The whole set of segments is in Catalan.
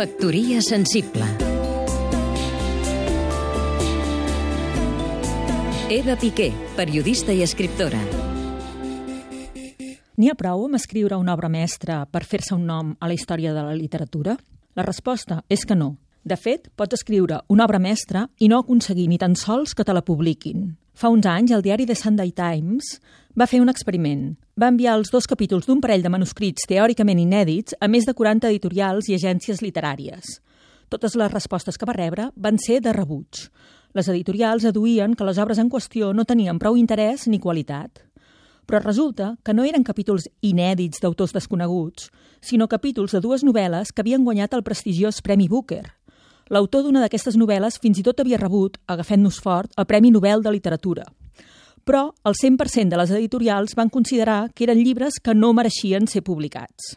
Factoria sensible Eva Piqué, periodista i escriptora. N'hi ha prou amb escriure una obra mestra per fer-se un nom a la història de la literatura? La resposta és que no. De fet, pots escriure una obra mestra i no aconseguir ni tan sols que te la publiquin. Fa uns anys, el diari The Sunday Times va fer un experiment. Va enviar els dos capítols d'un parell de manuscrits teòricament inèdits a més de 40 editorials i agències literàries. Totes les respostes que va rebre van ser de rebuig. Les editorials aduïen que les obres en qüestió no tenien prou interès ni qualitat. Però resulta que no eren capítols inèdits d'autors desconeguts, sinó capítols de dues novel·les que havien guanyat el prestigiós Premi Booker. L'autor d'una d'aquestes novel·les fins i tot havia rebut, agafant-nos fort, el Premi Nobel de Literatura. Però el 100% de les editorials van considerar que eren llibres que no mereixien ser publicats.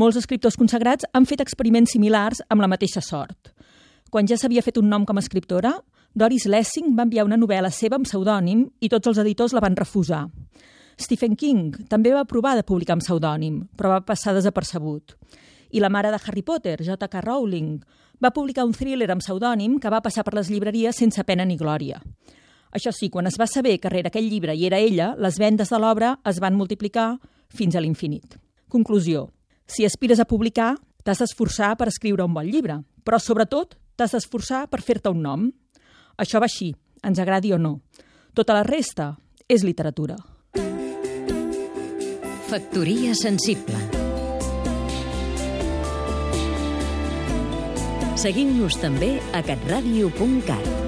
Molts escriptors consagrats han fet experiments similars amb la mateixa sort. Quan ja s'havia fet un nom com a escriptora, Doris Lessing va enviar una novel·la seva amb pseudònim i tots els editors la van refusar. Stephen King també va provar de publicar amb pseudònim, però va passar desapercebut. I la mare de Harry Potter, J.K. Rowling, va publicar un thriller amb pseudònim que va passar per les llibreries sense pena ni glòria. Això sí, quan es va saber que rere aquell llibre hi era ella, les vendes de l'obra es van multiplicar fins a l'infinit. Conclusió. Si aspires a publicar, t'has d'esforçar per escriure un bon llibre, però sobretot t'has d'esforçar per fer-te un nom. Això va així, ens agradi o no. Tota la resta és literatura. Factoria sensible Seguim-nos també a catradio.cat